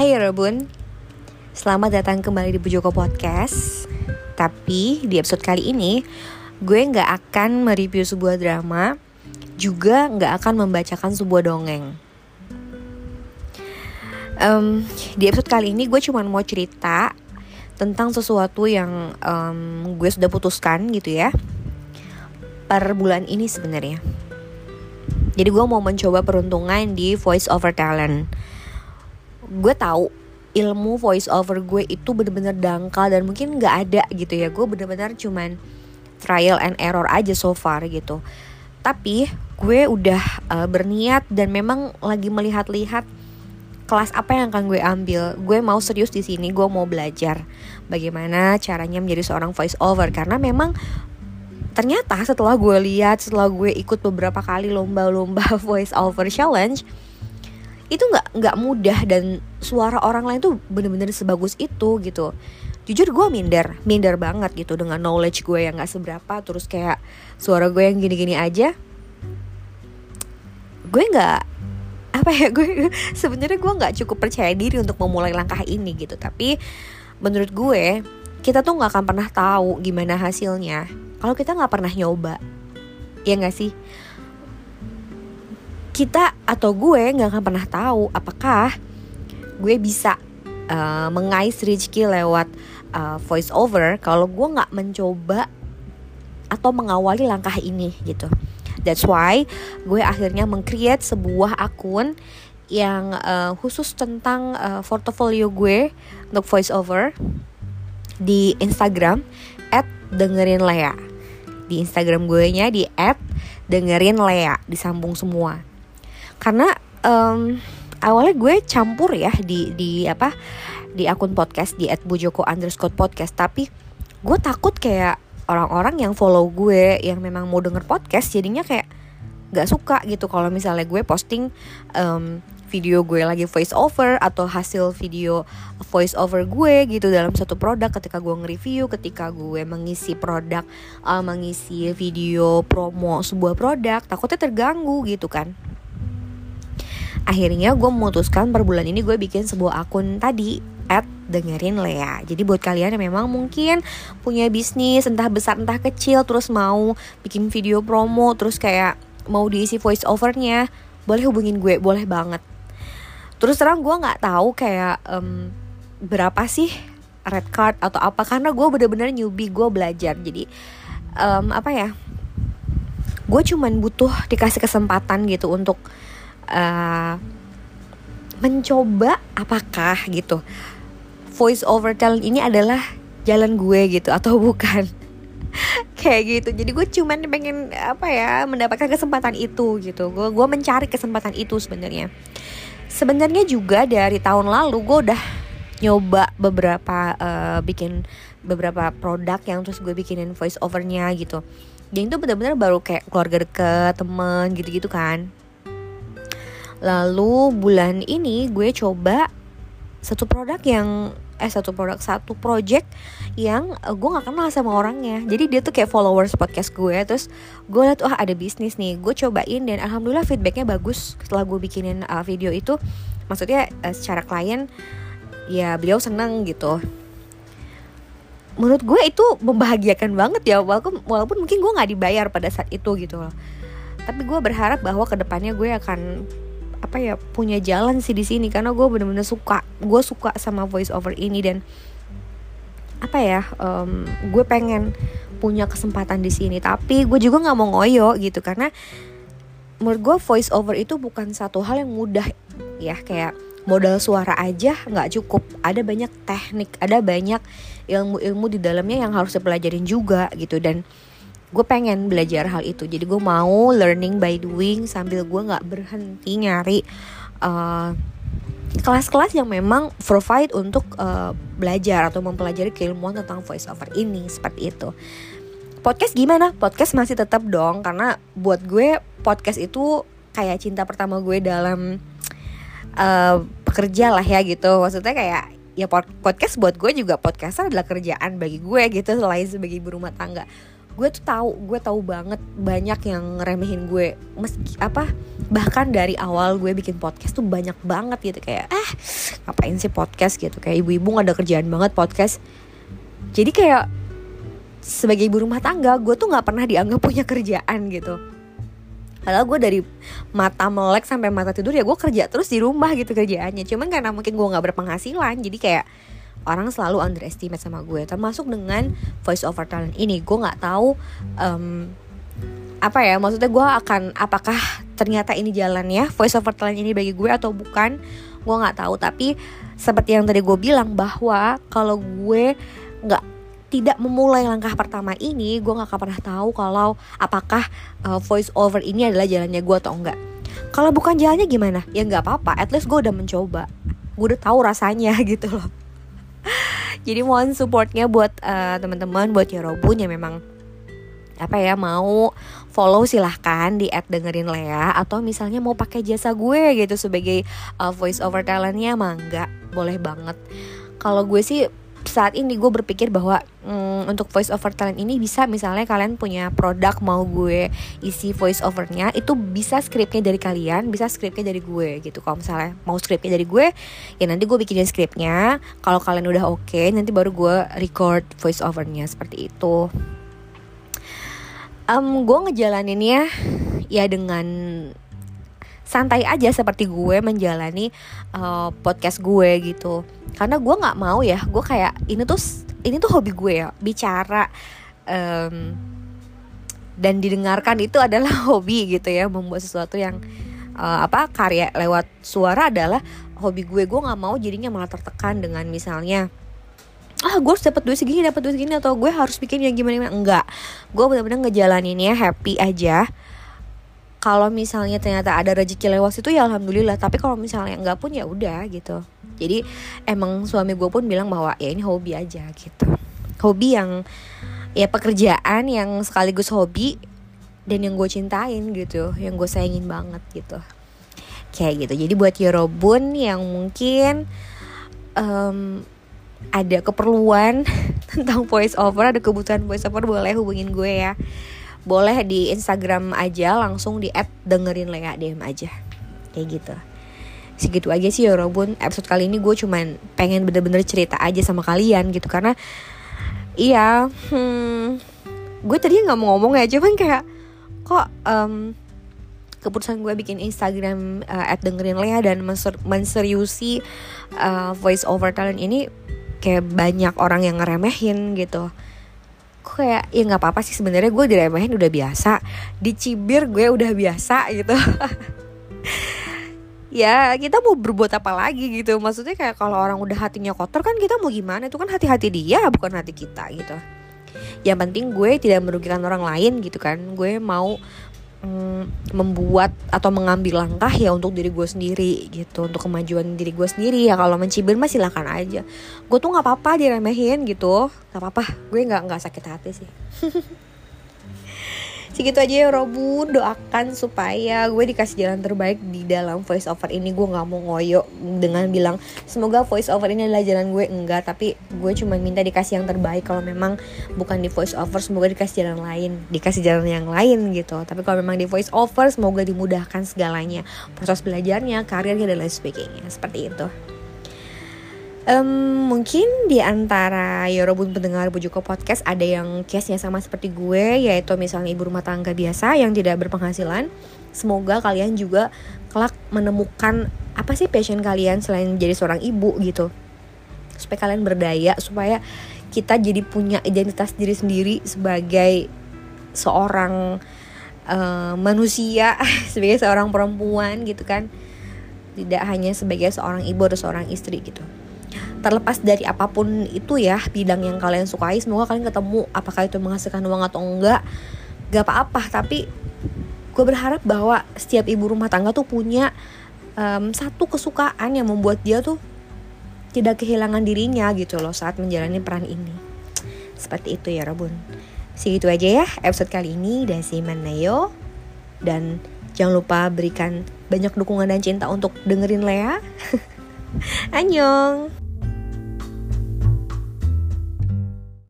Hai Rebun Selamat datang kembali di Bujoko Podcast. Tapi di episode kali ini Gue gak akan mereview sebuah drama Juga gak akan membacakan sebuah dongeng. Um, Di episode kali ini gue cuma mau cerita Tentang sesuatu yang um, gue sudah putuskan gitu ya Per bulan ini sebenarnya. Jadi gue mau mencoba peruntungan di voice over talent gue tahu ilmu voice over gue itu bener-bener dangkal dan mungkin nggak ada gitu ya. Gue bener-bener cuman trial and error aja so far gitu. Tapi gue udah uh, berniat dan memang lagi melihat-lihat kelas apa yang akan gue ambil. Gue mau serius di sini gue mau belajar bagaimana caranya menjadi seorang voice over karena memang ternyata setelah gue lihat setelah gue ikut beberapa kali lomba-lomba voice over challenge itu nggak nggak mudah dan suara orang lain tuh bener-bener sebagus itu gitu. Jujur gue minder minder banget gitu dengan knowledge gue yang nggak seberapa terus kayak suara gue yang gini-gini aja. Gue nggak apa ya gue sebenarnya gue nggak cukup percaya diri untuk memulai langkah ini gitu. Tapi menurut gue kita tuh nggak akan pernah tahu gimana hasilnya kalau kita nggak pernah nyoba. Ya nggak sih kita atau gue nggak akan pernah tahu apakah gue bisa uh, mengais rezeki lewat uh, voice over kalau gue nggak mencoba atau mengawali langkah ini gitu. That's why gue akhirnya mengcreate sebuah akun yang uh, khusus tentang uh, portfolio gue untuk voice over di Instagram dengerin Lea di Instagram gue nya di app dengerin Lea disambung semua karena um, awalnya gue campur ya di di apa di akun podcast di @bujoko underscore podcast. Tapi gue takut kayak orang-orang yang follow gue yang memang mau denger podcast jadinya kayak gak suka gitu. Kalau misalnya gue posting um, video gue lagi voice over atau hasil video voice over gue gitu dalam satu produk ketika gue nge-review ketika gue mengisi produk uh, mengisi video promo sebuah produk takutnya terganggu gitu kan akhirnya gue memutuskan per bulan ini gue bikin sebuah akun tadi at dengerin Lea. Jadi buat kalian yang memang mungkin punya bisnis entah besar entah kecil Terus mau bikin video promo terus kayak mau diisi voice overnya Boleh hubungin gue, boleh banget. Terus terang gue nggak tahu kayak um, berapa sih red card atau apa karena gue bener-bener newbie gue belajar. Jadi um, apa ya gue cuman butuh dikasih kesempatan gitu untuk uh, mencoba apakah gitu voice over talent ini adalah jalan gue gitu atau bukan? Kayak gitu. Jadi gue cuman pengen apa ya mendapatkan kesempatan itu gitu. Gue gue mencari kesempatan itu sebenarnya. Sebenarnya juga dari tahun lalu gue udah nyoba beberapa uh, bikin beberapa produk yang terus gue bikinin voice overnya gitu. Dan itu benar-benar baru kayak keluarga deket temen gitu-gitu kan lalu bulan ini gue coba satu produk yang eh satu produk satu project yang uh, gue nggak kenal sama orangnya. Jadi dia tuh kayak followers podcast gue. Terus gue liat wah ada bisnis nih. Gue cobain dan alhamdulillah feedbacknya bagus setelah gue bikinin uh, video itu. Maksudnya uh, secara klien ya beliau seneng gitu. Menurut gue itu membahagiakan banget ya walaupun walaupun mungkin gue nggak dibayar pada saat itu gitu loh. Tapi gue berharap bahwa ke depannya gue akan apa ya punya jalan sih di sini. Karena gue bener-bener suka gue suka sama voice over ini dan apa ya um, gue pengen punya kesempatan di sini. Tapi gue juga nggak mau ngoyo gitu. Karena menurut gue voice over itu bukan satu hal yang mudah ya. Kayak modal suara aja nggak cukup. Ada banyak teknik ada banyak ilmu-ilmu di dalamnya yang harus dipelajarin juga gitu. Dan gue pengen belajar hal itu. Jadi gue mau learning by doing sambil gue nggak berhenti nyari uh, kelas-kelas yang memang provide untuk uh, belajar atau mempelajari keilmuan tentang voice over ini seperti itu. Podcast gimana? Podcast masih tetap dong karena buat gue podcast itu kayak cinta pertama gue dalam uh, pekerja lah ya gitu. Maksudnya kayak ya podcast buat gue juga podcast adalah kerjaan bagi gue gitu selain sebagai ibu rumah tangga gue tuh tahu gue tahu banget banyak yang ngeremehin gue. Meski apa bahkan dari awal gue bikin podcast tuh banyak banget gitu kayak eh ngapain sih podcast? gitu. Kayak ibu-ibu gak ada kerjaan banget podcast. Jadi kayak sebagai ibu rumah tangga gue tuh nggak pernah dianggap punya kerjaan gitu. Padahal gue dari mata melek sampai mata tidur ya gue kerja terus di rumah gitu kerjaannya. Cuman karena mungkin gue gak berpenghasilan jadi kayak orang selalu underestimate sama gue termasuk dengan voice over talent ini. Gue nggak tahu um, apa ya maksudnya gue akan apakah ternyata ini jalannya voice over talent ini bagi gue atau bukan gue nggak tahu. Tapi seperti yang tadi gue bilang bahwa kalau gue nggak tidak memulai langkah pertama ini gue nggak akan pernah tahu kalau apakah uh, voice over ini adalah jalannya gue atau enggak kalau bukan jalannya gimana? Ya nggak apa-apa at least gue udah mencoba. Gue udah tahu rasanya gitu loh jadi mohon supportnya buat uh, teman-teman buat Yorobun yang memang apa ya mau follow silahkan di add dengerin Lea. Atau misalnya mau pakai jasa gue gitu sebagai uh, voice over talentnya mangga boleh banget. Kalau gue sih saat ini gue berpikir bahwa hmm, untuk voice over talent ini bisa misalnya kalian punya produk mau gue isi voice overnya itu bisa skripnya dari kalian bisa skripnya dari gue gitu. Kalau misalnya mau skripnya dari gue ya nanti gue bikinin skripnya kalau kalian udah oke okay, nanti baru gue record voice overnya seperti itu. Um, gue ngejalaninnya ya dengan santai aja seperti gue menjalani uh, podcast gue gitu. Karena gue nggak mau ya gue kayak ini tuh ini tuh hobi gue ya bicara um, dan didengarkan itu adalah hobi gitu ya membuat sesuatu yang uh, apa karya lewat suara adalah hobi gue. Gue nggak mau jadinya malah tertekan dengan misalnya ah gue harus dapat duit segini dapat duit segini atau gue harus bikin yang gimana gimana enggak gue benar-benar ngejalaninnya happy aja kalau misalnya ternyata ada rezeki lewat itu ya alhamdulillah. Tapi kalau misalnya nggak pun ya udah gitu. Jadi emang suami gue pun bilang bahwa ya ini hobi aja gitu. Hobi yang ya pekerjaan yang sekaligus hobi dan yang gue cintain gitu. Yang gue sayangin banget gitu. Kayak gitu. Jadi buat Yorobun yang mungkin um, ada keperluan tentang voice over ada kebutuhan voice over boleh hubungin gue ya boleh di Instagram aja langsung di app dengerin Lea DM aja. Kayak gitu. Segitu aja sih ya Robun. Episode kali ini gue cuman pengen bener-bener cerita aja sama kalian gitu karena iya hmm, gue tadi nggak mau ngomong ya cuman kayak kok um, keputusan gue bikin Instagram uh, at dengerin Lea dan menser menseriusi uh, voice over talent ini kayak banyak orang yang ngeremehin gitu kayak ya nggak apa-apa sih sebenarnya gue diremehin udah biasa. Dicibir gue udah biasa gitu. Ya kita mau berbuat apa lagi gitu. Maksudnya kayak kalau orang udah hatinya kotor kan kita mau gimana? Itu kan hati-hati dia bukan hati kita gitu. Yang penting gue tidak merugikan orang lain gitu kan. Gue mau mm, membuat atau mengambil langkah ya untuk diri gue sendiri gitu untuk kemajuan diri gue sendiri ya. Kalau mencibir mah silahkan aja. Gue tuh nggak apa-apa diremehin gitu. Nggak apa-apa. Gue nggak nggak sakit hati sih segitu aja ya Robun doakan supaya gue dikasih jalan terbaik di dalam voice over ini. Gue nggak mau ngoyo dengan bilang semoga voice over ini adalah jalan gue. Enggak tapi gue cuma minta dikasih yang terbaik. Kalau memang bukan di voice over semoga dikasih jalan lain. Dikasih jalan yang lain gitu. Tapi kalau memang di voice over semoga dimudahkan segalanya. Proses belajarnya karirnya dan lain sebagainya. Seperti itu Um, mungkin di antara Yorobun pendengar Bujuko Podcast ada yang case-nya sama seperti gue yaitu misalnya ibu rumah tangga biasa yang tidak berpenghasilan. Semoga kalian juga kelak menemukan apa sih passion kalian selain menjadi seorang ibu gitu. Supaya kalian berdaya, supaya kita jadi punya identitas diri sendiri sebagai seorang uh, manusia, sebagai seorang perempuan gitu kan. Tidak hanya sebagai seorang ibu atau seorang istri gitu terlepas dari apa pun itu ya bidang yang kalian sukai semoga kalian ketemu apakah itu menghasilkan uang atau enggak. Gak apa-apa tapi gue berharap bahwa setiap ibu rumah tangga tuh punya um, satu kesukaan yang membuat dia tuh tidak kehilangan dirinya gitu loh saat menjalani peran ini. Seperti itu ya Robun. Segitu aja ya episode kali ini dari si Neo dan jangan lupa berikan banyak dukungan dan cinta untuk dengerin Lea. Annyeong